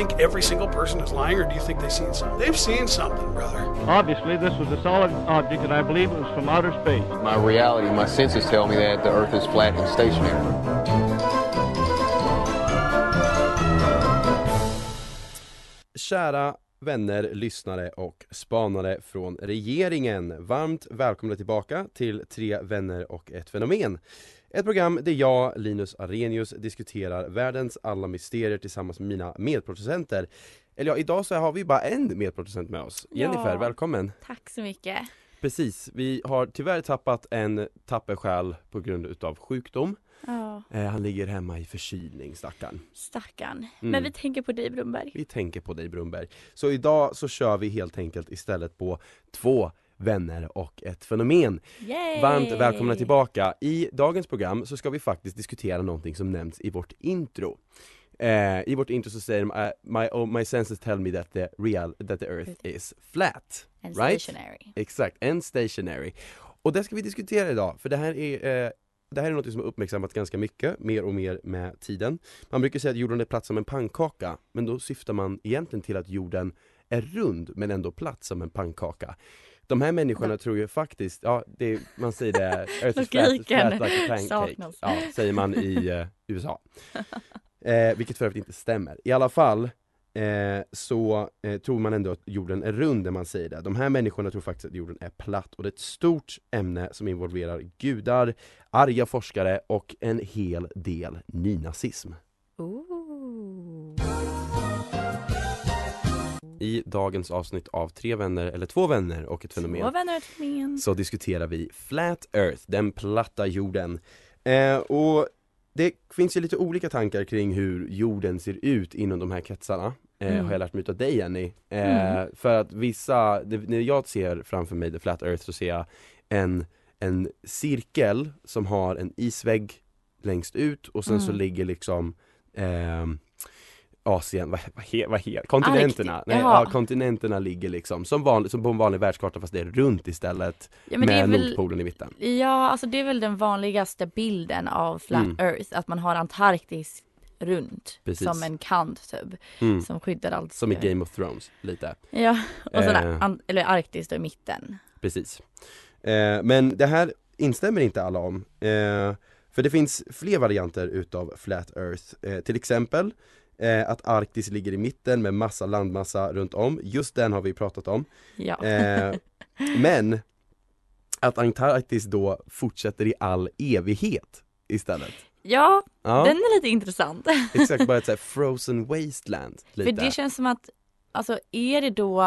Think every single person is lying, or do you think they've seen something? They've seen something, brother. Obviously, this was a solid object, and I believe it was from outer space. My reality, my senses tell me that the Earth is flat and stationary. Kära vänner, lyssnare och spanare från regeringen. Varmt välkomna tillbaka till Tre vänner och ett fenomen. Ett program där jag, Linus Arrhenius, diskuterar världens alla mysterier tillsammans med mina medproducenter. Eller ja, idag så har vi bara en medproducent med oss. Jennifer, Ja. välkommen! Tack så mycket. Precis, vi har tyvärr tappat en tapper själ på grund utav sjukdom. Ja, Eh, han ligger hemma i förkylning, stackarn. stackarn. Mm. Men vi tänker på dig Brunberg. Vi tänker på dig Brunberg. Så idag så kör vi helt enkelt istället på två vänner och ett fenomen. Yay! Varmt välkomna tillbaka. I dagens program så ska vi faktiskt diskutera någonting som nämns i vårt intro. Eh, I vårt intro så säger de uh, my, oh, my senses tell me that the, real, that the earth is flat. And right? stationary. Exakt, and stationary. Och det ska vi diskutera idag, för det här är eh, det här är något som har uppmärksammats ganska mycket, mer och mer med tiden. Man brukar säga att jorden är platt som en pannkaka, men då syftar man egentligen till att jorden är rund men ändå platt som en pannkaka. De här människorna tror ju faktiskt, ja det, man säger det, Logiken like saknas. ja, säger man i eh, USA. Eh, vilket för övrigt inte stämmer. I alla fall eh, så eh, tror man ändå att jorden är rund när man säger det. De här människorna tror faktiskt att jorden är platt och det är ett stort ämne som involverar gudar, arga forskare och en hel del nynazism. I dagens avsnitt av Tre vänner, eller Två vänner och ett fenomen Två vänner och ett fenomen. så diskuterar vi Flat Earth, den platta jorden. Eh, och det finns ju lite olika tankar kring hur jorden ser ut inom de här kretsarna. Eh, Mm. Har jag lärt mig utav dig Jenny. Eh, Mm. För att vissa, det, när jag ser framför mig The Flat Earth så ser jag en, en cirkel som har en isvägg längst ut och sen så Mm. ligger liksom ehm, Asien, vad, vad, he, vad he, kontinenterna, Arktis, nej, ja, kontinenterna ligger liksom som, vanligt, som på en vanlig världskarta fast det är runt istället Ja, med väl, Nordpolen i mitten. ja, alltså det är väl den vanligaste bilden av flat Mm. earth, att man har Antarktis runt Precis. som en kant typ, Mm. som skyddar allt. Som i Game of Thrones, lite. Ja, och sådär, Eh. an, eller Arktis då i mitten. Precis. Eh, men det här instämmer inte alla om. Eh, för det finns fler varianter utav Flat Earth. Eh, till exempel eh, att Arktis ligger i mitten med massa landmassa runt om. Just den har vi pratat om. Ja. Eh, men att Antarktis då fortsätter i all evighet istället. ja, Ja, den är lite intressant. exakt, bara ett så frozen wasteland. Lite. För det känns som att, alltså är det då,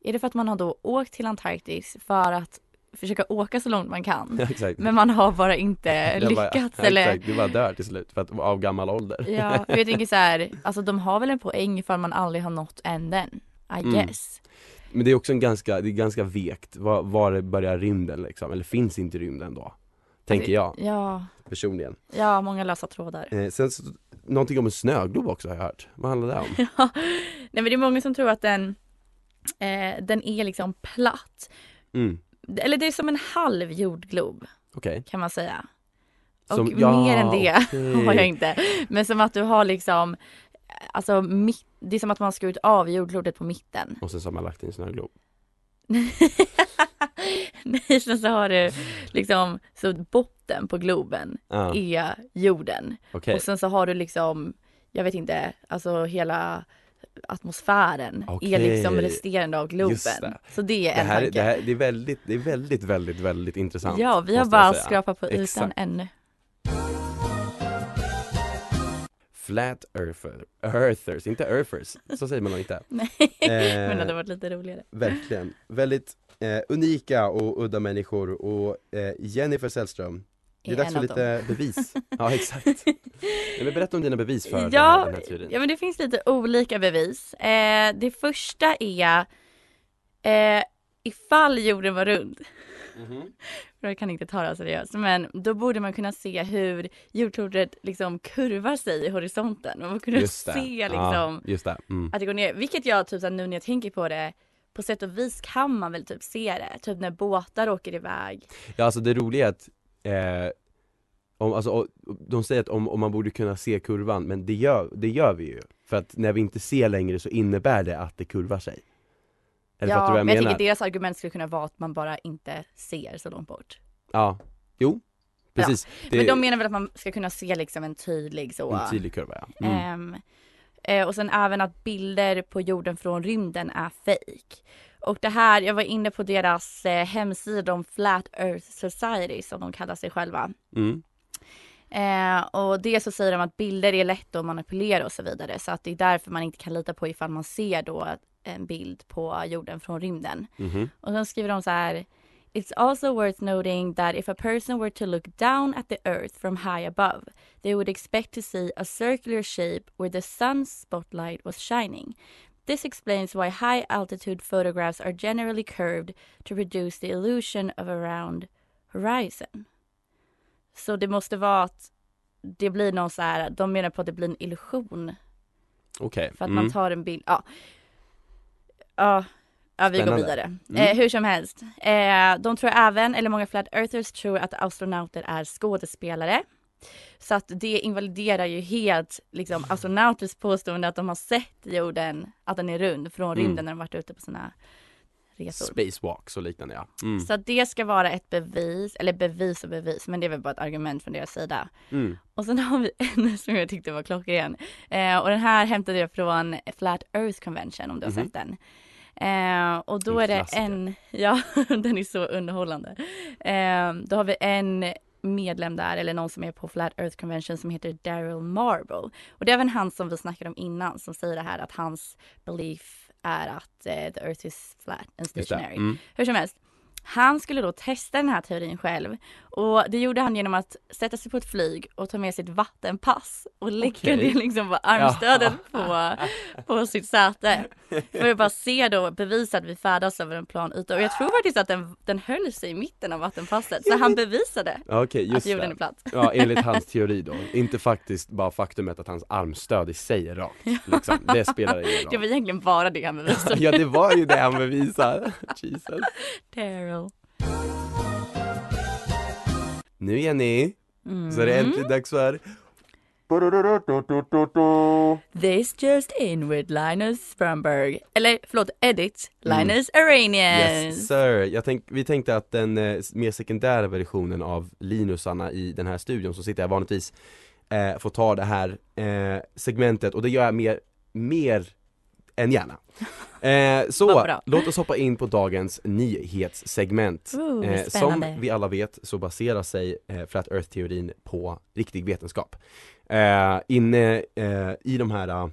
är det för att man har då åkt till Antarktis för att försöka åka så långt man kan? Ja. Men man har bara inte lyckats ja, eller? Exakt, du bara dör till slut för att, av gammal ålder. Ja, för jag tänker så här, alltså de har väl en poäng för man aldrig har nått änden, I Mm. guess. Men det är också en ganska, det är ganska vekt, var, var börjar rymden liksom, eller finns inte rymden då? Tänker jag Ja, personligen. ja många lösa trådar. Eh, sen så, någonting om en snöglob också har jag hört, vad handlar det om? Ja, nej men det är många som tror att den, eh, den är liksom platt. Mm, Eller det är som en halv jordglob okej. kan man säga. Och Som- ja, mer än det okej. har jag inte. Men som att du har liksom, alltså mitt, det är som att man skurit av jordklotet på mitten. Och sen så har man lagt i en snöglob. Nej, sen så har du liksom, så botten på globen Ja, är jorden. okej. Och sen så har du liksom, jag vet inte, alltså hela atmosfären är Okej. liksom resterande av globen. Det. Så det är Det en här, tanke. det, här, det är väldigt, det är väldigt, väldigt, väldigt intressant. ja, vi har bara skrapat på ytan Exakt. ännu. Flat earther, earthers, inte earthers, så säger man nog inte. Nej, Eh, men det hade varit lite roligare. Verkligen. Väldigt eh, unika och udda människor och eh, Jennifer Sällström, det är dags för lite bevis. Ja exakt. Nej, men berätta om dina bevis för den här, Ja, den här teorin. ja men det finns lite olika bevis. Eh, det första är eh, ifall jorden var rund. Mhm. för jag kan inte ta det seriöst, men då borde man kunna se hur jordklotet liksom kurvar sig i horisonten. Man borde det. se Ja, liksom just det. Mm. att det går ner. Vilket jag typ så nu när jag tänker på det, på sätt och vis kan man väl typ se det. Typ när båtar åker iväg. Ja alltså det roliga är att eh, om, alltså, de säger att om, om man borde kunna se kurvan, men det gör, det gör vi ju. För att när vi inte ser längre så innebär det att det kurvar sig. Eller vad jag men jag menar? tänker deras argument skulle kunna vara att man bara inte ser så långt bort. Ja, jo, precis. Det Men de menar väl att man ska kunna se liksom en tydlig så. en tydlig kurva ja. Mm. Ehm, eh, och sen även att bilder på jorden från rymden är fake. Och det här, jag var inne på deras eh, hemsida om Flat Earth Society som de kallar sig själva. Mm. Eh, och det så säger de att bilder är lätta att manipulera och så vidare. Så att det är därför man inte kan lita på ifall man ser då en bild på jorden från rymden. Mhm. Och sen skriver de så här. It's also worth noting that if a person were to look down at the earth from high above, they would expect to see a circular shape where the sun's spotlight was shining. This explains why high altitude photographs are generally curved to reduce the illusion of a round horizon. Så det måste vara att det blir någon så här, de menar på att det blir en illusion Okej. för att Mm. man tar en bild. Ja, ja, ja vi går Spännande. vidare. Mm. Eh, hur som helst, eh, de tror även, eller många flat earthers tror att astronauter är skådespelare. Så att det invaliderar ju helt liksom astronauters påstående att de har sett jorden, att den är rund från Mm. rymden när de varit ute på sina resor. Spacewalks och liknande ja. Mm. Så att det ska vara ett bevis, eller bevis och bevis, men det är väl bara ett argument från deras sida. Mm. Och sen har vi en som jag tyckte var klockren. Eh, och den här hämtade jag från Flat Earth Convention om du har Mhm. sett den. Eh, och då är det en, ja den är så underhållande. Eh, då har vi en medlem där, eller någon som är på Flat Earth Convention som heter Daryl Marble. Och det är även han som vi snackade om innan som säger det här att hans belief är att eh, the earth is flat and stationary. Mm. Hur som helst. Han skulle då testa den här teorin själv och det gjorde han genom att sätta sig på ett flyg och ta med sitt vattenpass och lägga Okej. det liksom på armstödet på, på sitt säte. För att bara se då, bevisa att vi färdas över en plan yta och jag tror faktiskt att den, den höll sig i mitten av vattenpasset så han bevisade Ja, Okej, att jorden är platt. Ja, enligt hans teori då. Inte faktiskt bara faktumet att hans armstöd i sig är rakt. Liksom. Det spelar ingen Det var roll. egentligen bara det han bevisade. Ja, det var ju det han bevisar. Jesus. Nu Jenny, Mm. så är det äntligen dags för This just in with Linus Strömberg. Eller förlåt, edit. Linus Arrhenius. Mm. Yes sir. Jag tänk, vi tänkte att den eh, mer sekundära versionen av Linusarna i den här studion som sitter här vanligtvis eh, får ta det här eh, segmentet och det gör jag mer, mer än gärna. Eh, så, låt oss hoppa in på dagens nyhetssegment. Ooh, Eh, som vi alla vet så baserar sig eh, Flat Earth-teorin på riktig vetenskap. Eh, inne eh, i de här eh,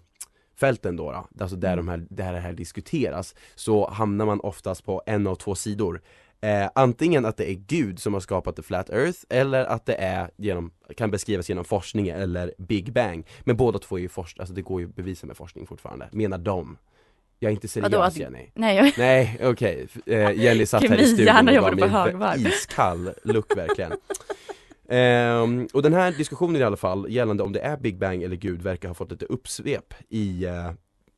fälten då, då alltså där, de här, där det här diskuteras, så hamnar man oftast på en av två sidor. Eh, antingen att det är Gud som har skapat the flat earth eller att det är genom, kan beskrivas genom forskning eller Big Bang. Men båda två är ju forskning, alltså det går ju att bevisa med forskning fortfarande, menar de. Jag är inte seriös Vadå, att- Jenny. Nej, jag... Nej, okej. Eh, Jenny satt här i studion och gav mig högvarv. iskall look verkligen. Ehm, och den här diskussionen i alla fall gällande om det är Big Bang eller Gud verkar ha fått lite uppsvep i eh,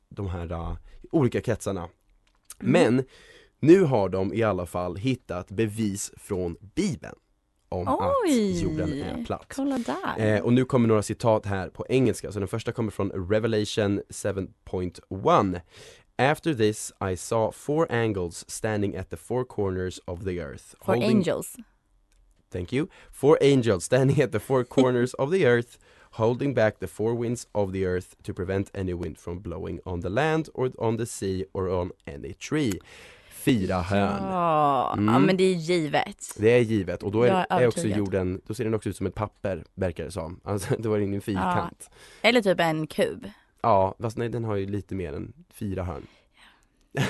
de här eh, olika kretsarna. Mm. Men nu har de i alla fall hittat bevis från Bibeln om Oj! att jorden är platt. Kolla där. Eh, och nu kommer några citat här på engelska, så den första kommer från Revelation 7.1 After this I saw four angels standing at the four corners of the earth For angels. Thank you. Four angels standing at the four corners of the earth holding back the four winds of the earth to prevent any wind from blowing on the land or on the sea or on any tree. Fyra hörn. Ja, Mm. ja, men det är givet. Det är givet och då är, är också jorden, då ser den också ut som ett papper verkar det som. Alltså då är det ingen fyrkant. Eller typ en kub. Ja, fast nej den har ju lite mer än fyra hörn.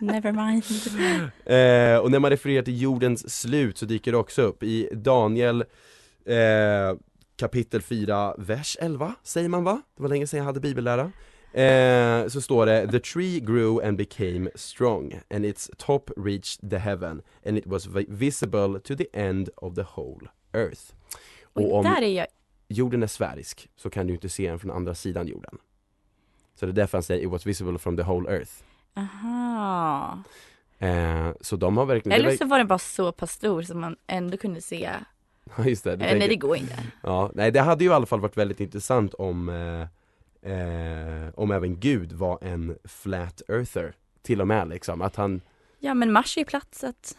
Never mind. Eh, och när man refererar till jordens slut så dyker det också upp i Daniel eh, kapitel 4, vers 11 säger man va? Det var länge sedan jag hade bibellära. Eh, så står det The tree grew and became strong and its top reached the heaven and it was vi- visible to the end of the whole earth. Och Och om där är jag, jorden är sfärisk så kan du inte se den från andra sidan jorden. Så det är därför han säger it was visible from the whole earth. aha. Eh, så de har verkligen... Eller så var den bara så pass stor som man ändå kunde se. Ja just det, Eh, nej det går inte. Ja, nej det hade ju i alla fall varit väldigt intressant om eh, eh, Om även Gud var en flat earther Till och med liksom, att han Ja men Mars är ju platt så att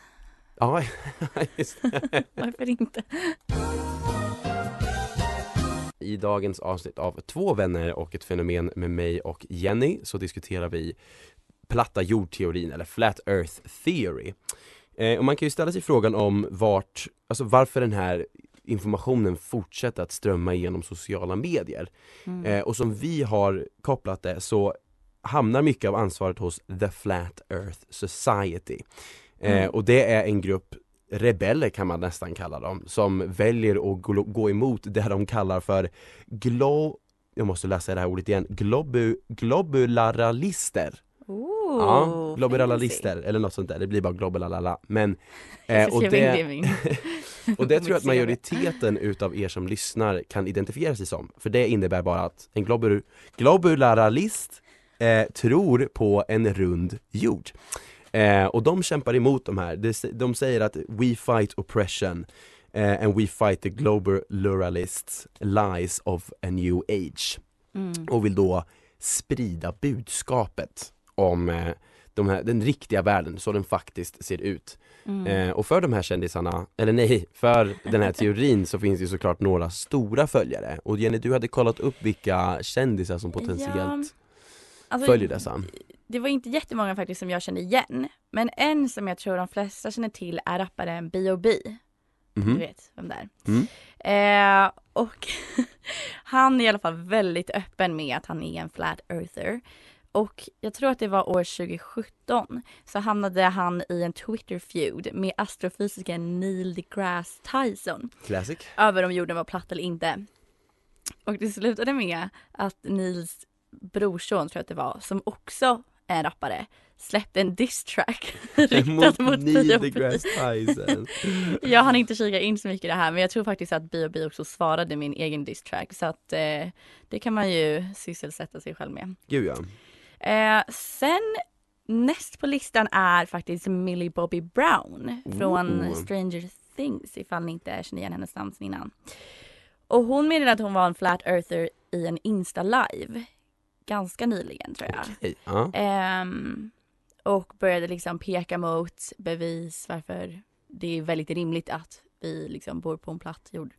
Ja, just det. varför inte? I dagens avsnitt av Två vänner och ett fenomen med mig och Jenny så diskuterar vi platta jordteorin eller flat earth theory. Eh, och man kan ju ställa sig frågan om vart, alltså varför den här informationen fortsätter att strömma igenom sociala medier. Mm. Eh, och som vi har kopplat det så hamnar mycket av ansvaret hos The Flat Earth Society. Eh, Mm. och det är en grupp rebeller kan man nästan kalla dem, som väljer att gå, emot det de kallar för glo... Jag måste läsa det här ordet igen, globu, globularalister. Oh, ja, globularalister eller något sånt där, det blir bara globulalala. Men, eh, och det och det tror jag att majoriteten utav er som lyssnar kan identifiera sig som. För det innebär bara att en globul, globularalist eh, tror på en rund jord. Eh, och de kämpar emot de här. De, de säger att we fight oppression eh, and we fight the globaluralists lies of a new age. Mm. Och vill då sprida budskapet om eh, de här, den riktiga världen, så den faktiskt ser ut. Mm. Eh, och för de här kändisarna, eller nej, för den här teorin så finns det såklart några stora följare. Och Jenny, du hade kollat upp vilka kändisar som potentiellt Alltså, följer dessa. Det var inte jättemånga faktiskt som jag kände igen. Men en som jag tror de flesta känner till är rapparen B.O.B. Du Mhm. vet vem det är. Mm. Eh, och han är i alla fall väldigt öppen med att han är en flat earther. Och jag tror att det var år 2017 så hamnade han i en Twitter feud med astrofysikern Neil deGrasse Tyson Classic. över om jorden var platt eller inte. Och det slutade med att Nils brorson, tror jag att det var, som också en rappare, släppte en diss track riktat mot Neil B.O.B. deGrasse Tyson. Jag hann inte kika in så mycket i det här men jag tror faktiskt att B.O.B. också svarade min egen diss track så att eh, det kan man ju sysselsätta sig själv med. Gud ja. Eh, sen näst på listan är faktiskt Millie Bobby Brown från Ooh. Stranger Things ifall ni inte känner igen hennes namn innan. Och hon meddelade att hon var en flat earther i en Insta live ganska nyligen tror jag. Okej, ja. Ehm, och började liksom peka mot bevis varför det är väldigt rimligt att vi liksom bor på en platt jord.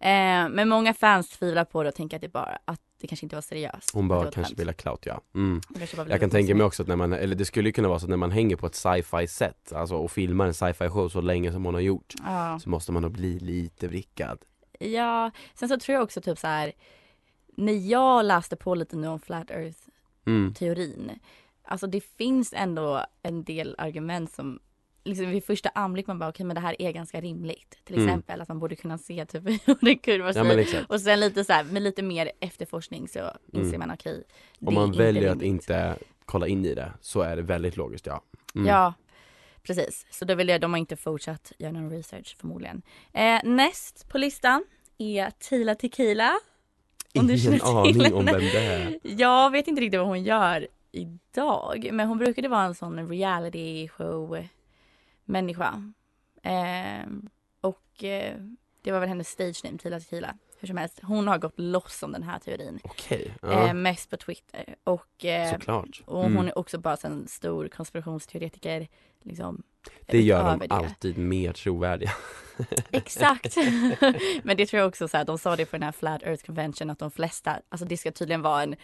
Ehm, men många fans tvivlar på det och tänker att det bara att det kanske inte var seriöst. Hon bara kanske skämt. vill ha clout ja. Mm. Ville Jag kan tänka mig också att när man, eller det skulle ju kunna vara så att när man hänger på ett sci-fi set, alltså och filmar en sci-fi show så länge som hon har gjort, Ja. så måste man nog bli lite vrickad. ja, sen så tror jag också typ så här när jag läste på lite nu om flat earth Mm. teorin. Alltså det finns ändå en del argument som liksom vid första anblick man bara okej men det här är ganska rimligt. Till Mm. exempel att man borde kunna se typ hur sig. Ja men exakt. och sen lite så här med lite mer efterforskning så inser Mm. man okej. det Om man väljer att inte kolla in i det så är det väldigt logiskt ja. Mm. Ja, precis. Så då vill jag, de har inte fortsatt göra någon research förmodligen. Eh, näst på listan är Tila Tequila. Om du Ingen aning om vem det är. Jag vet inte riktigt vad hon gör idag. Men hon brukade vara en sån reality show människa. Eh, och eh, det var väl hennes stage name, Tila Tequila. Hur som helst, hon har gått loss om den här teorin. Okej, ja, Eh, mest på Twitter. Och, eh, såklart. och hon Mm. är också bara en stor konspirationsteoretiker. Liksom, Det gör de det. alltid mer trovärdiga. Exakt. Men det tror jag också så här, de sa det på den här Flat Earth Convention att de flesta, alltså det ska tydligen vara en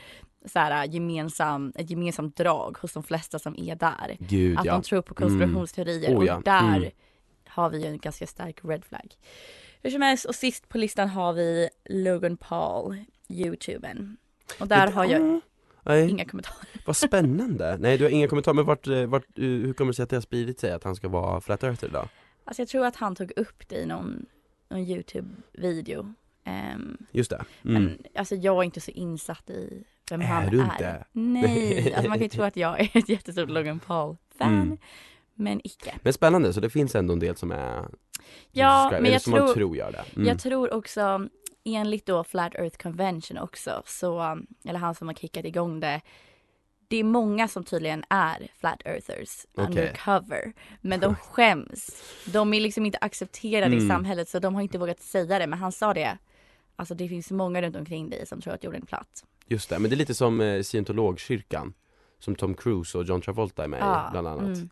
så här gemensam, ett gemensamt drag hos de flesta som är där. Gud Att ja. de tror på konspirationsteorier Mm. Oh, ja. och där Mm. har vi ju en ganska stark red flag. Hur som helst och sist på listan har vi Logan Paul, youtubern. Och där Det- har jag ah, Nej, inga kommentarer. vad spännande. Nej du har inga kommentarer, men vart, eh, vart, eh, hur kommer det sig att det har spridit sig att han ska vara flat earther då? Alltså jag tror att han tog upp det i någon, någon youtube-video. Ehm, Just det. Mm. Men alltså jag är inte så insatt i vem Är han du är. inte? Nej, alltså man kan ju tro att jag är ett jättestort Logan Paul-fan. Mm. Men icke. Men spännande, så det finns ändå en del som är Ja, men jag tror, tror det. Mm. jag tror också enligt då Flat Earth Convention också, så, eller han som har kickat igång det, det är många som tydligen är flat earthers Okej. undercover. Men de skäms. De är liksom inte accepterade i Mm. samhället så de har inte vågat säga det. Men han sa det. Alltså det finns många runt omkring dig som tror att jorden är platt. Just det, men det är lite som eh, scientologkyrkan Som Tom Cruise och John Travolta är med Ja, i bland annat mm.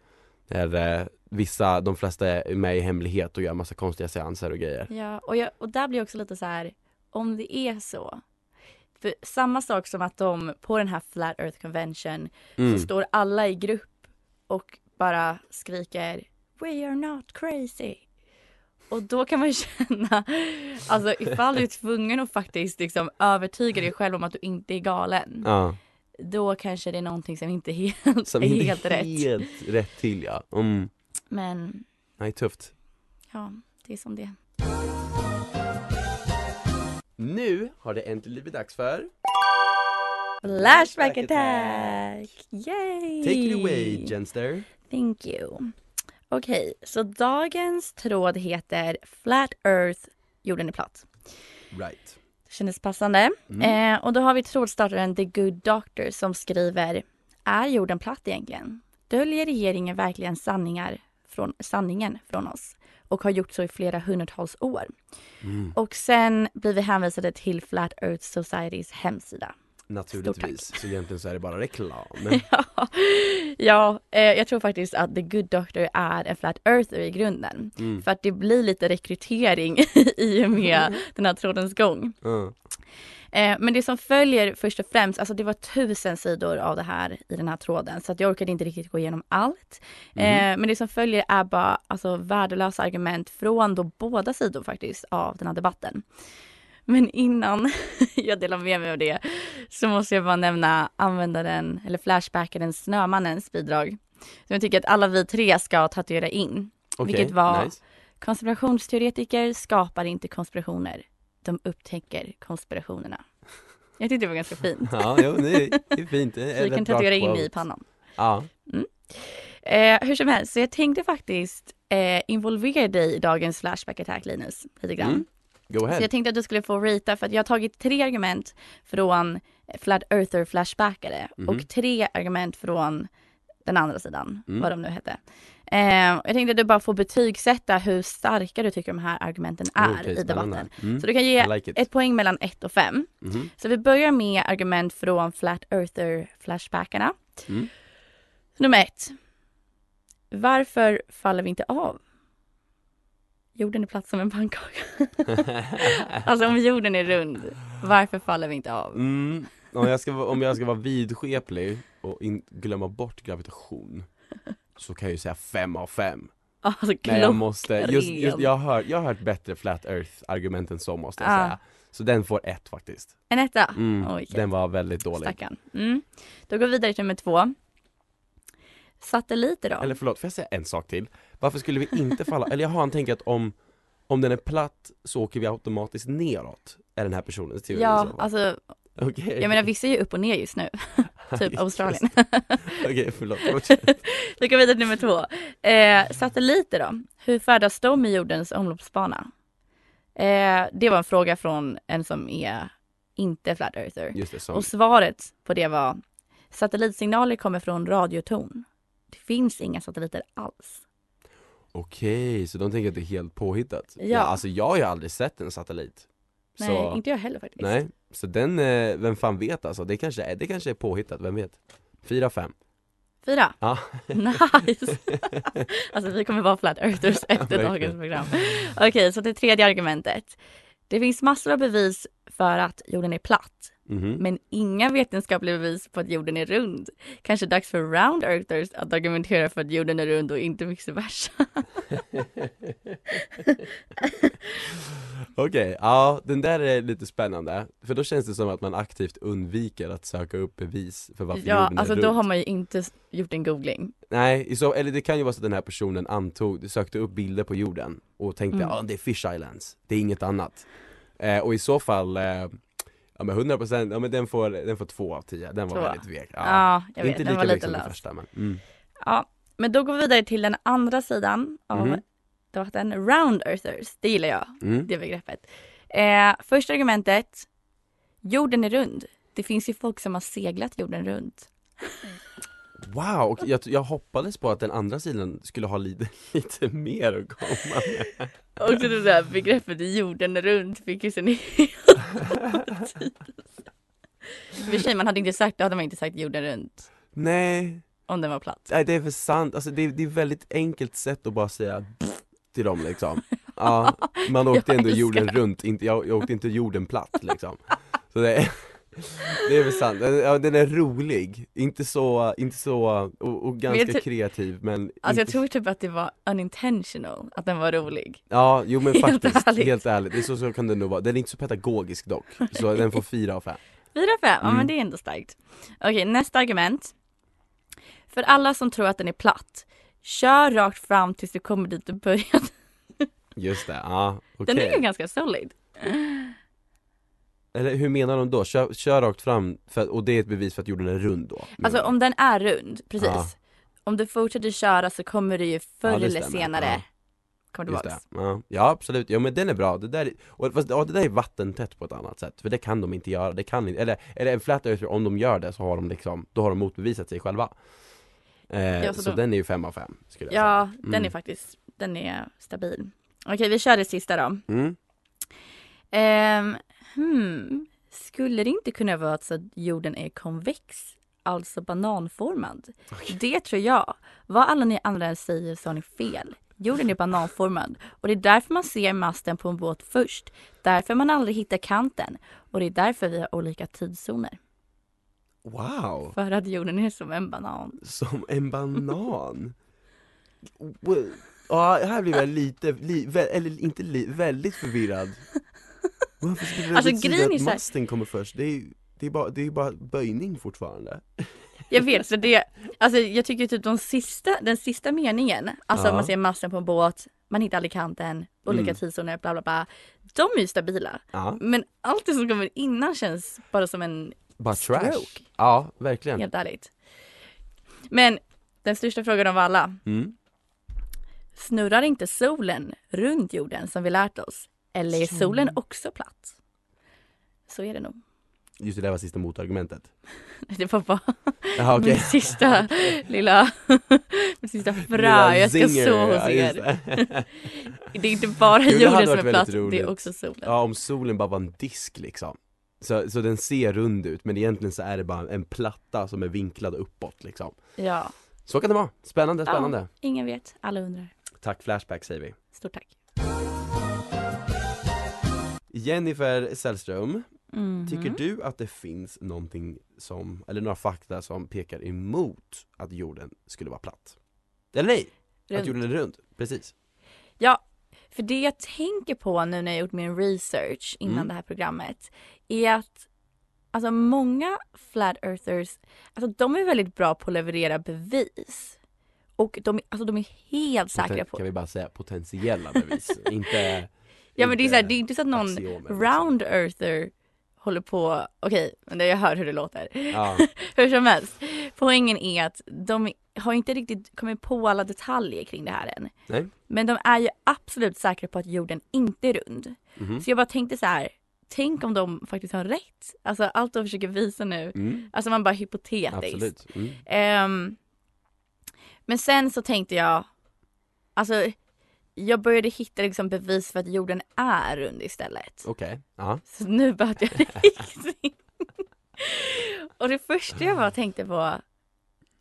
Där eh, vissa, de flesta är med i hemlighet och gör massa konstiga seanser och grejer Ja, och, jag, och där blir jag också lite så här, om det är så. För samma sak som att de på den här Flat Earth Convention mm. så står alla i grupp och bara skriker We are not crazy. Och då kan man känna, alltså ifall du är tvungen att faktiskt liksom övertyga dig själv om att du inte är galen. Ja, Då kanske det är någonting som inte är helt, som är helt rätt. helt rätt till ja mm. Men Nej, tufft ja, det är som det är. Nu har det äntligen blivit dags för Flashback attack! Yay! Take it away Jenster Thank you. Okej, så dagens tråd heter Flat Earth, jorden är platt. Right Det kändes passande. Mm. Eh, och då har vi trådstartaren The Good Doctor som skriver Är jorden platt egentligen? Döljer regeringen verkligen sanningar från, sanningen från oss? Och har gjort så i flera hundratals år. mm. Och sen blir vi hänvisade till Flat Earth Societys hemsida. Naturligtvis, så egentligen så är det bara reklam ja, ja eh, jag tror faktiskt att The Good Doctor är en Flat Earther i grunden. mm. För att det blir lite rekrytering i och med den här trådens gång. Ja. Eh, men det som följer först och främst, alltså det var tusen sidor av det här i den här tråden så att jag orkade inte riktigt gå igenom allt. Eh, men det som följer är bara alltså, värdelösa argument från då båda sidor faktiskt av den här debatten. Men innan jag delar med mig av det så måste jag bara nämna användaren eller flashbackaren Snömannens bidrag. Som jag tycker att alla vi tre ska tatuera in. Okej, Vilket var- nice. Konspirationsteoretiker skapar inte konspirationer. De upptäcker konspirationerna. Jag tyckte det var ganska fint. Ja, jo, det är, fint, det är Så vi kan tatuera in quote. i pannan. Ja, Eh, hur som helst, så jag tänkte faktiskt eh, involvera dig i dagens Flashback Attack Linus, lite grann. Mm. Go Så ahead jag tänkte att du skulle få rita för att jag har tagit tre argument från Flat Earther Flashbackare Mhm. och tre argument från den andra sidan, Mm. vad de nu hette. Eh, jag tänkte att du bara får betygsätta hur starka du tycker de här argumenten är Okej, i debatten. Mm. Så du kan ge like ett poäng mellan ett och fem. Mhm. Så vi börjar med argument från Flat Earther Flashbackarna. Mm. Nummer ett. Varför faller vi inte av? Jorden är platt som en pannkaka. alltså om jorden är rund, varför faller vi inte av? Mm. Om, jag ska, om jag ska vara vidskeplig och in, glömma bort gravitation Så kan jag ju säga fem av fem Alltså Men jag måste, just, just, jag, har jag har hört bättre flat earth argument än så måste jag Ah. säga Så den får ett faktiskt En etta? mm. Okej. Den var väldigt dålig Stackarn. Mm. Då går vi vidare till nummer två. Satelliter då? Eller förlåt, får jag säga en sak till? Varför skulle vi inte falla, eller jag har en tänk att om Om den är platt så åker vi automatiskt neråt Är den här personens teori ja, alltså Okej jag menar vissa är ju upp och ner just nu. typ Australien. Okej förlåt, fortsätt. Vi går vidare till nummer två. Eh, satelliter då? Hur färdas de i jordens omloppsbana? Eh, det var en fråga från en som är inte flat earther. Det, Och svaret på det var satellitsignaler kommer från radioton. Det finns inga satelliter alls. Okej, så de tänker att det är helt påhittat? Ja. alltså jag har ju aldrig sett en satellit Nej, så, inte jag heller faktiskt. Nej, så den, eh, vem fan vet alltså? Det kanske är, det kanske är påhittat, vem vet? Fyra, fem Fyra. Ja. Nice. alltså vi kommer vara flat earthers efter dagens program. Okej, så det tredje argumentet. Det finns massor av bevis för att jorden är platt. Mhm. Men inga vetenskapliga bevis på att jorden är rund. Kanske dags för round earthers att argumentera för att jorden är rund och inte vice versa. Okej, ja den där är lite spännande För då känns det som att man aktivt undviker att söka upp bevis för varför ja, jorden är alltså rund då har man ju inte gjort en googling. Nej, så, eller det kan ju vara så att den här personen antog, sökte upp bilder på jorden och tänkte ja Mm. det är fish islands, det är inget annat eh, Och i så fall, eh, Ja men 100%, ja men den får, den får två av tio, den var Två. väldigt vek ja. Ja, jag vet, Inte den lika var vek lite som den lös. första men mm. Ja, men då går vi vidare till den andra sidan av Mhm. debatten, round earthers. Det gillar jag, Mm. det begreppet. Eh, första argumentet, jorden är rund. Det finns ju folk som har seglat jorden runt. Wow, och jag, jag hoppades på att den andra sidan skulle ha lite, lite mer att komma med. Och det där begreppet jorden är rund fick ju sin för sig, man hade inte sagt, då hade man inte sagt jorden runt. Nej, om den var platt. nej det är för sant, alltså det, är- det är ett väldigt enkelt sätt att bara säga till dem liksom. Ja, man åkte Jag ändå jorden det. runt, inte, jag, jag åkte inte jorden platt liksom. Så det är, det är väl sant, Den- ja, den är rolig, inte så, inte så, och, och ganska jag ty- kreativ men Alltså jag inte, tror typ att det var unintentional, att den var rolig. Ja, jo men Helt faktiskt, ärligt. helt ärligt, det är så, så kan det nog vara, den är inte så pedagogisk dock, så den får fyra av fem Fyra fem, ja Mm. men det är ändå starkt. Okej, nästa argument. För alla som tror att den är platt, kör rakt fram tills du kommer dit du började. Just det, ja okej Den är ju ganska solid. Eller hur menar de då? Kör, kör rakt fram, för, och det är ett bevis för att jorden är rund då? Alltså om den är rund, precis. Ja. Om du fortsätter köra så kommer du ju förr Ja, eller senare Ja. komma tillbaks. Ja. ja absolut, ja men den är bra, det där, är- och, fast, ja, det där är vattentätt på ett annat sätt, för det kan de inte göra, det kan inte, eller, eller en flat earther, om de gör det så har de liksom, då har de motbevisat sig själva eh, Ja, så så då- den är ju fem av fem skulle jag Ja, säga den Mm. är faktiskt, den är stabil. Okej, vi kör det sista då. mm. Ehm, hmm. Skulle det inte kunna vara så att jorden är konvex, alltså bananformad? Det tror jag. Vad alla ni andra säger så har ni fel. Jorden är bananformad och det är därför man ser masten på en båt först. Därför man aldrig hittar kanten och det är därför vi har olika tidszoner. Wow! För att jorden är som en banan. Som en banan! Ja, här blir jag lite, li, vä, eller inte li, väldigt förvirrad Varför skulle det Alltså, betyda grejen är att masten kommer först? Det är ju det är bara, det är bara böjning fortfarande Jag vet, så det, alltså jag tycker typ de sista, den sista meningen, alltså Ja. man ser masten på en båt, man hittar aldrig kanten, olika Mm. tidszoner, bla bla bla. De är ju stabila. Ja, Men allt det som kommer innan känns bara som en bara trash Stroke. Ja, verkligen helt ärligt. Men den största frågan av alla, mm. snurrar inte solen runt jorden som vi lärt oss? Eller är solen också platt? Så är det nog. Just det där var sista motargumentet Det var bara Jaha okej min sista lilla, min sista frö. Jag ska Zinger, så ja, hos er. det. Det är inte bara hade jorden som är platt, väldigt det är roligt. också solen. Ja, om solen bara var en disk liksom så, så den ser rund ut men egentligen så är det bara en platta som är vinklad uppåt liksom Ja, Så kan det vara, spännande, spännande ingen vet, alla undrar. Tack Flashback säger vi Stort tack. Jennifer Sällström, Mhm. tycker du att det finns någonting som, eller några fakta som pekar emot att jorden skulle vara platt? Eller nej, att Runt. jorden är rund, precis Ja, för det jag tänker på nu när jag gjort min research innan Mm. det här programmet är att alltså många flat earthers, alltså de är väldigt bra på att leverera bevis. Och de, alltså de är helt säkra på Kan vi bara säga potentiella bevis, inte Ja men det är, så här, det är inte så att någon liksom. round earther håller på, okej, men det- jag hör hur det låter. Ja, Hur som helst, poängen är att de har inte riktigt kommit på alla detaljer kring det här än. nej, Men de är ju absolut säkra på att jorden inte är rund. mhm, Så jag bara tänkte så här, tänk om de faktiskt har rätt. Alltså allt de försöker visa nu, mm, alltså man bara hypotetiskt. absolut mm. Ehm, men sen så tänkte jag, alltså jag började hitta liksom bevis för att jorden är rund istället. Okej, ja, Så nu behövde jag riktigt. Och det första jag bara tänkte på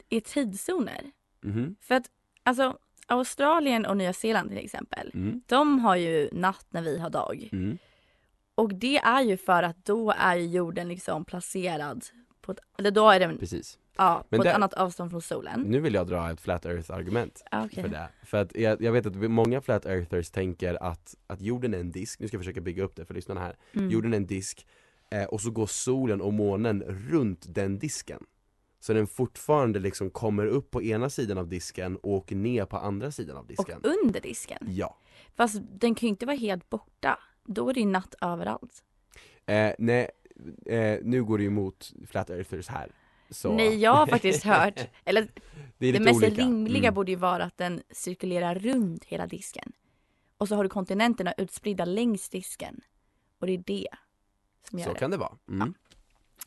är tidszoner. mhm, För att alltså Australien och Nya Zeeland till exempel, mm, de har ju natt när vi har dag. mm, Och det är ju för att då är jorden liksom placerad på ett, eller då är den precis ja, Men på det- ett annat avstånd från solen. Nu vill jag dra ett flat earth argument Ah, okej. för det. För att jag, jag vet att många flat earthers tänker att, att jorden är en disk, nu ska jag försöka bygga upp det för lyssnarna här. Mm. Jorden är en disk eh, och så går solen och månen runt den disken. Så den fortfarande liksom kommer upp på ena sidan av disken och åker ner på andra sidan av Och disken. under disken. Ja. Fast den kan ju inte vara helt borta. Då är det ju natt överallt. Eh, nej, eh, nu går det ju emot Flat Earthers här. Så Nej, jag har faktiskt hört, eller det det mest olika. rimliga Mm. borde ju vara att den cirkulerar runt hela disken. Och så har du kontinenterna utspridda längs disken. Och det är det som gör Så det. kan det vara. Mm.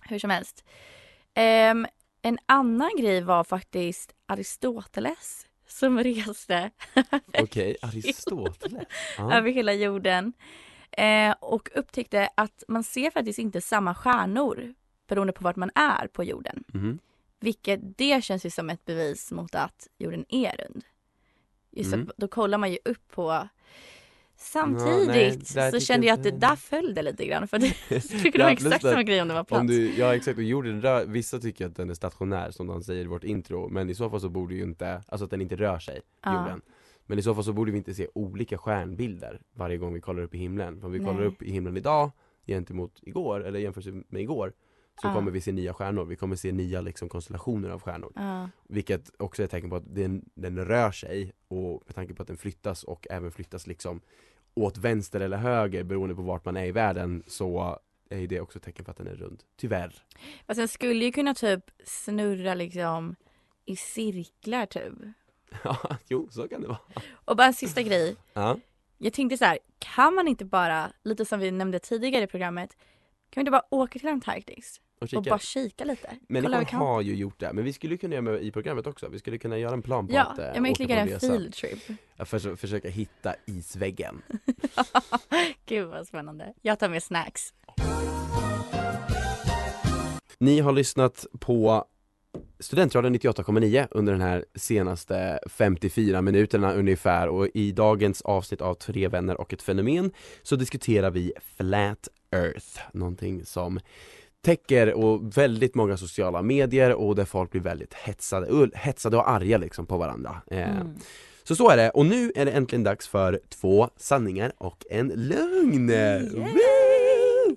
Hur som helst. Ehm, en annan grej var faktiskt Aristoteles som reste Okej, Aristoteles. Ja. över hela jorden. Eh, och upptäckte att man ser faktiskt inte samma stjärnor beroende på vart man är på jorden. Mhm. Vilket det känns ju som ett bevis mot att jorden är rund. Just Mm. då kollar man ju upp på Ja, Samtidigt nej, där så kände jag att det där föll det lite grann för det skulle Ja, vara exakt samma grej om det var plats. Om du, ja exakt, och jorden rör, vissa tycker att den är stationär som de säger i vårt intro Men i så fall så borde ju inte, alltså att den inte rör sig, Ja. jorden Men i så fall så borde vi inte se olika stjärnbilder varje gång vi kollar upp i himlen För om vi kollar Nej. upp i himlen idag gentemot igår, eller jämfört med igår Så Ja. kommer vi se nya stjärnor, vi kommer se nya liksom konstellationer av stjärnor Ja. Vilket också är ett tecken på att den, den rör sig och med tanke på att den flyttas och även flyttas liksom åt vänster eller höger beroende på vart man är i världen så är det också ett tecken på att den är rund. Tyvärr. Fast den skulle ju kunna typ snurra liksom i cirklar typ. Ja, jo så kan det vara. Och bara en sista grej. Ja. Jag tänkte så här, kan man inte bara, lite som vi nämnde tidigare i programmet, kan vi inte bara åka till Antarktis Och och kika. bara kika lite? Kanten. har ju gjort det, men vi skulle kunna göra med i programmet också. Vi skulle kunna göra en plan på Ja, att eh, men åka på lägga en field trip. Ja, för, försöka hitta isväggen. Gud vad spännande. Jag tar med snacks. Ni har lyssnat på Studentradion 98,9 under den här senaste 54 minuterna ungefär och i dagens avsnitt av Tre vänner och ett fenomen så diskuterar vi Flat Earth, någonting som täcker och väldigt många sociala medier och där folk blir väldigt hetsade, hetsade och arga liksom på varandra. Eh, Mm. Så så är det, och nu är det äntligen dags för två sanningar och en lögn! Woo!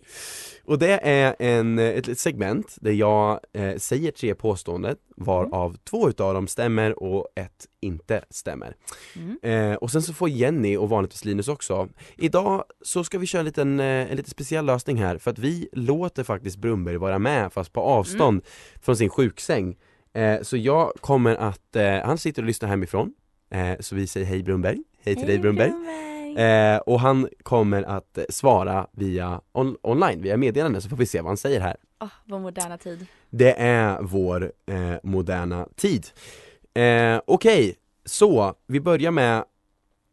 Och det är en, ett ett segment där jag eh, säger tre påståenden varav två utav dem stämmer och ett inte stämmer. Mm. Eh, och sen så får Jenny och vanligtvis Linus också. Idag så ska vi köra en liten, eh, en lite speciell lösning här för att vi låter faktiskt Brumberg vara med fast på avstånd från sin sjuksäng. Eh, så jag kommer att, eh, han sitter och lyssnar hemifrån, så vi säger hej Brumberg, hej till dig Brumberg. Eh, och han kommer att svara via on- online, via meddelande så får vi se vad han säger här. Åh, vår moderna tid. Det är vår eh, moderna tid. Eh, Okej, så vi börjar med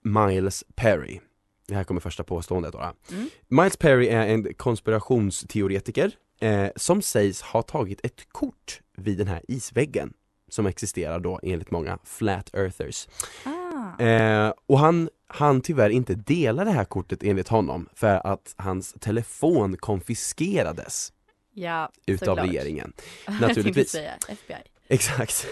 Miles Perry. Det här kommer första påståendet då. Mm. Miles Perry är en konspirationsteoretiker eh, som sägs ha tagit ett kort vid den här isväggen som existerar då enligt många flat earthers. Ah. Eh, och han han tyvärr inte dela det här kortet enligt honom för att hans telefon konfiskerades Ja, utav såklart. regeringen. Naturligtvis. säga FBI. Exakt.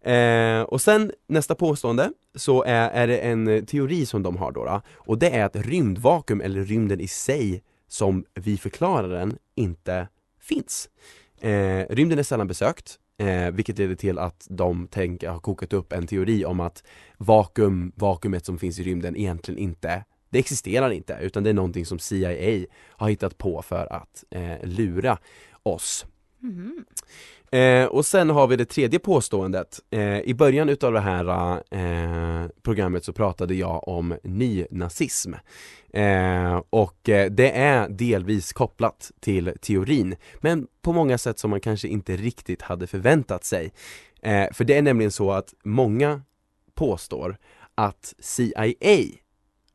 Eh, och sen nästa påstående så är, är det en teori som de har då, då och det är att rymdvakuum eller rymden i sig som vi förklarar den inte finns. Eh, rymden är sällan besökt eh, vilket leder till att de tänker, har kokat upp en teori om att vakuum, vakuumet som finns i rymden egentligen inte det existerar inte utan det är någonting som CIA har hittat på för att eh, lura oss. Mm-hmm. Eh, och sen har vi det tredje påståendet. Eh, I början utav det här eh, programmet så pratade jag om nynazism. Eh, och eh, det är delvis kopplat till teorin, men på många sätt som man kanske inte riktigt hade förväntat sig. Eh, för det är nämligen så att många påstår att CIA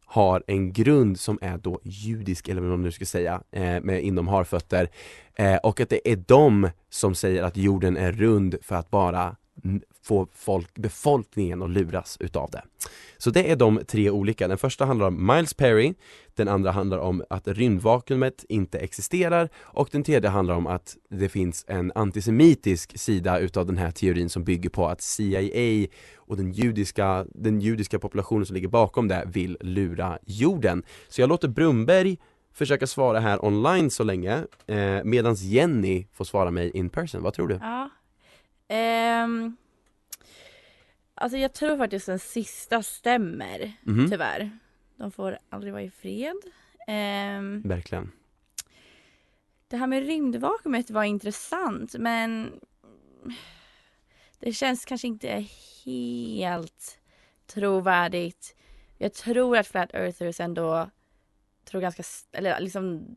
har en grund som är då judisk, eller vad man nu ska säga, eh, med inom harfötter eh, och att det är de som säger att jorden är rund för att bara få folk, befolkningen att luras utav det. Så det är de tre olika. Den första handlar om Miles Perry, den andra handlar om att rymdvakuumet inte existerar och den tredje handlar om att det finns en antisemitisk sida utav den här teorin som bygger på att CIA och den judiska, den judiska populationen som ligger bakom det vill lura jorden. Så jag låter Brumberg försöka svara här online så länge eh, medans Jenny får svara mig in person. Vad tror du? Ja. Ehm, alltså jag tror faktiskt den sista stämmer, Mhm, tyvärr. De får aldrig vara i fred. Ehm, Verkligen. det här med rymdvakuumet var intressant men det känns kanske inte helt trovärdigt. Jag tror att Flat Earthers ändå tror ganska, eller liksom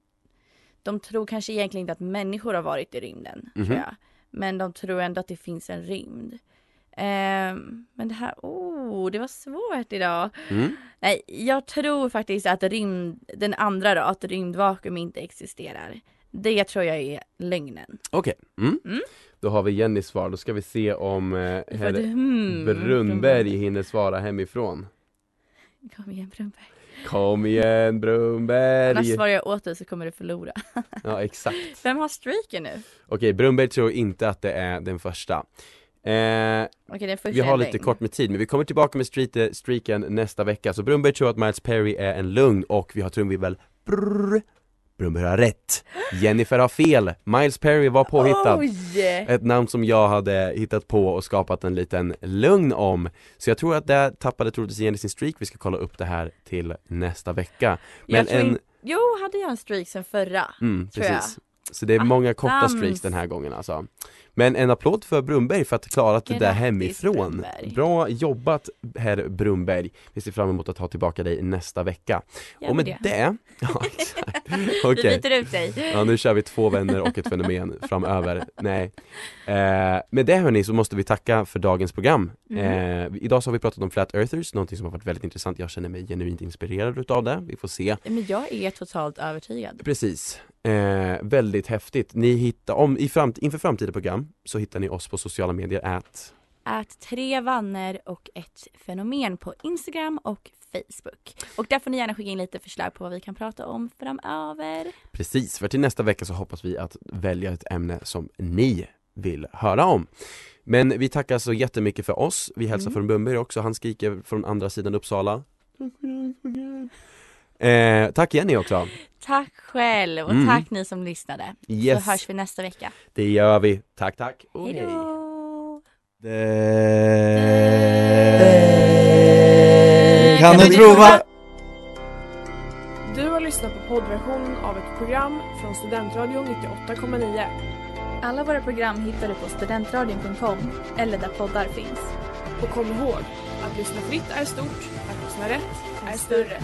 de tror kanske egentligen inte att människor har varit i rymden, Mhm. tror jag. Men de tror ändå att det finns en rymd. Ehm, men det här, oh, det var svårt idag. Mm. Nej, jag tror faktiskt att rymd, den andra då, att rymdvakuum inte existerar. Det tror jag är lögnen. Okej, mm. Mm. då har vi Jennys svar. Då ska vi se om eh, herr hmm, Brunnberg hinner svara hemifrån. Kom igen Brunnberg. Kom igen Brunnberg! Annars svarar jag åt dig så kommer du förlora. Ja exakt. Vem har streaken nu? Okej, Brunnberg tror inte att det är den första. Eh, Okej den första vi har lite lögn. kort med tid, men vi kommer tillbaka med street, streaken nästa vecka. Så Brunnberg tror att Miles Perry är en lugn och vi har trumvirvel. Brrr. Brunnberg har rätt. Jennifer har fel. Miles Perry var påhittad. Oj! Ett namn som jag hade hittat på och skapat en liten lugn om. Så jag tror att där tappade troligtvis Jenny sin streak. Vi ska kolla upp det här till nästa vecka. Men en, in... Jo, hade jag en streak sen förra? mm, tror jag. precis. Så det är många korta streaks den här gången alltså. Men en applåd för Brumberg för att ha klarat det där Grattis, hemifrån. Brunnberg. Bra jobbat herr Brumberg. Vi ser fram emot att ha tillbaka dig nästa vecka. Gör och med det. det, ja exakt. Vi Okej. byter ut dig. Ja nu kör vi två vänner och ett fenomen framöver. Nej. Eh, med det hörni så måste vi tacka för dagens program. Mhm. Eh, idag så har vi pratat om Flat Earthers, någonting som har varit väldigt intressant. Jag känner mig genuint inspirerad utav det. Vi får se. Men jag är totalt övertygad. Precis. Eh, väldigt häftigt. Ni hittar, om, i framt, inför framtida program så hittar ni oss på sociala medier at Ät tre vanner och ett fenomen på Instagram och Facebook. Och där får ni gärna skicka in lite förslag på vad vi kan prata om framöver. Precis, för till nästa vecka så hoppas vi att välja ett ämne som ni vill höra om. Men vi tackar så jättemycket för oss. Vi hälsar Mm. från Bumberg också, han skriker från andra sidan Uppsala. Eh, tack Jenny också. Tack själv och Mm. tack ni som lyssnade. Yes, Så hörs vi nästa vecka. det gör vi. Tack, tack. och Hej då! Kan du prova? Du har lyssnat på poddversionen av ett program från Studentradion 98,9. Alla våra program hittar du på studentradion.com eller där poddar finns. Och kom ihåg, att lyssna fritt är stort, att lyssna rätt är större.